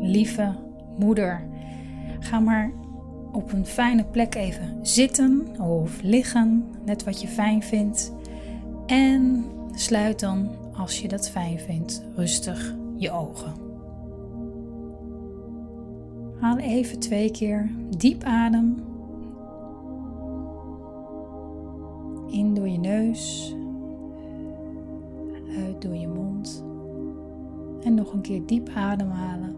Lieve moeder, ga maar op een fijne plek even zitten of liggen, net wat je fijn vindt. En sluit dan, als je dat fijn vindt, rustig je ogen. Haal even twee keer diep adem. In door je neus, En nog een keer diep ademhalen.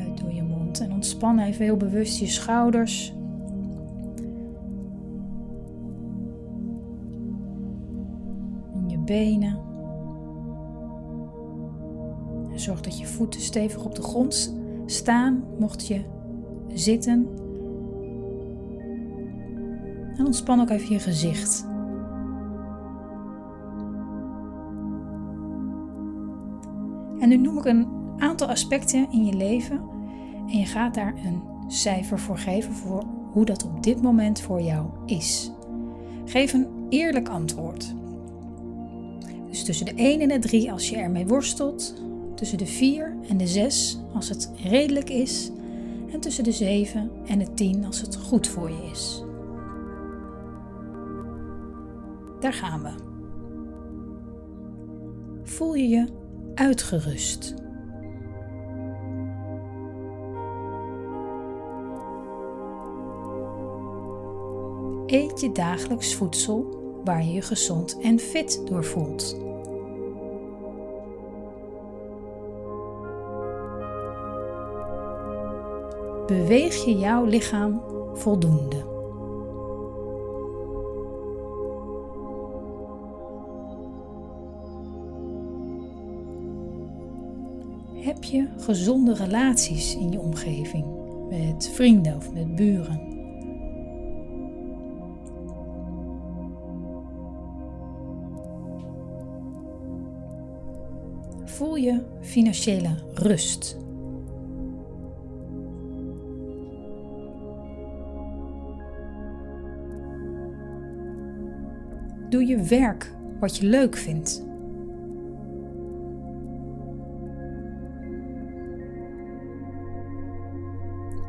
Uit door je mond. En ontspan even heel bewust je schouders. En je benen. En zorg dat je voeten stevig op de grond staan, mocht je zitten. En ontspan ook even je gezicht. En nu noem ik een aantal aspecten in je leven en je gaat daar een cijfer voor geven voor hoe dat op dit moment voor jou is. Geef een eerlijk antwoord. Dus tussen de 1 en de 3 als je ermee worstelt, tussen de 4 en de 6 als het redelijk is en tussen de 7 en de 10 als het goed voor je is. Daar gaan we. Voel je je uitgerust? Eet je dagelijks voedsel waar je je gezond en fit door voelt? Beweeg je jouw lichaam voldoende? Je gezonde relaties in je omgeving met vrienden of met buren? Voel je financiële rust? Doe je werk wat je leuk vindt?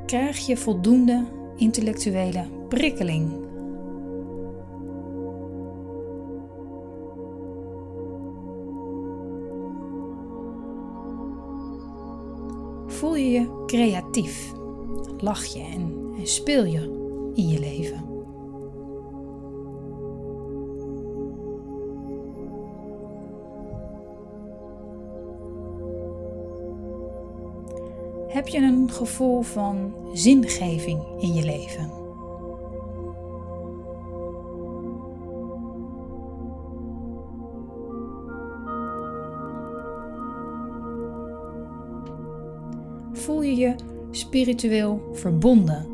Krijg je voldoende intellectuele prikkeling? Voel je je creatief? Lach je en, speel je in je leven? Heb je een gevoel van zingeving in je leven? Voel je je spiritueel verbonden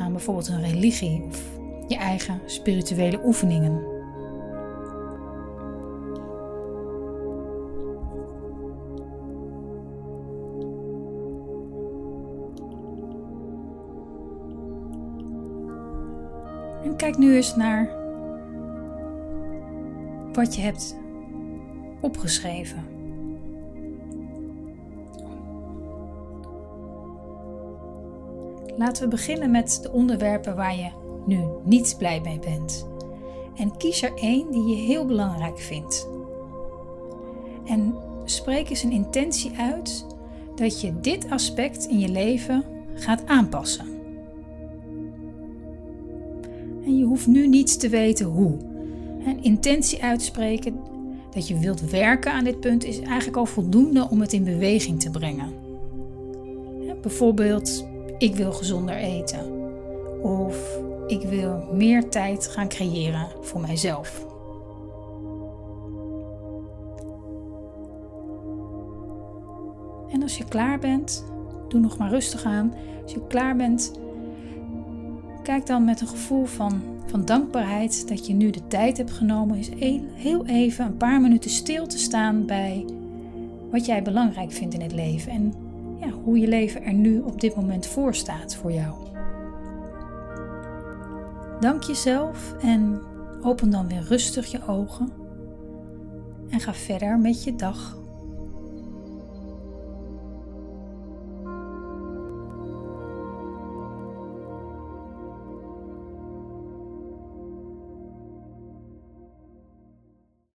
aan bijvoorbeeld een religie of je eigen spirituele oefeningen? En kijk nu eens naar wat je hebt opgeschreven. Laten we beginnen met de onderwerpen waar je nu niet blij mee bent. En kies er één die je heel belangrijk vindt. En spreek eens een intentie uit dat je dit aspect in je leven gaat aanpassen. Je hoeft nu niet te weten hoe. Een intentie uitspreken dat je wilt werken aan dit punt is eigenlijk al voldoende om het in beweging te brengen. bijvoorbeeld, ik wil gezonder eten. Of ik wil meer tijd gaan creëren voor mijzelf. En als je klaar bent, doe nog maar rustig aan. Als je klaar bent, Kijk dan met een gevoel van, van dankbaarheid dat je nu de tijd hebt genomen, is heel even een paar minuten stil te staan bij wat jij belangrijk vindt in het leven en ja, hoe je leven er nu op dit moment voor staat voor jou. Dank jezelf en open dan weer rustig je ogen. En ga verder met je dag.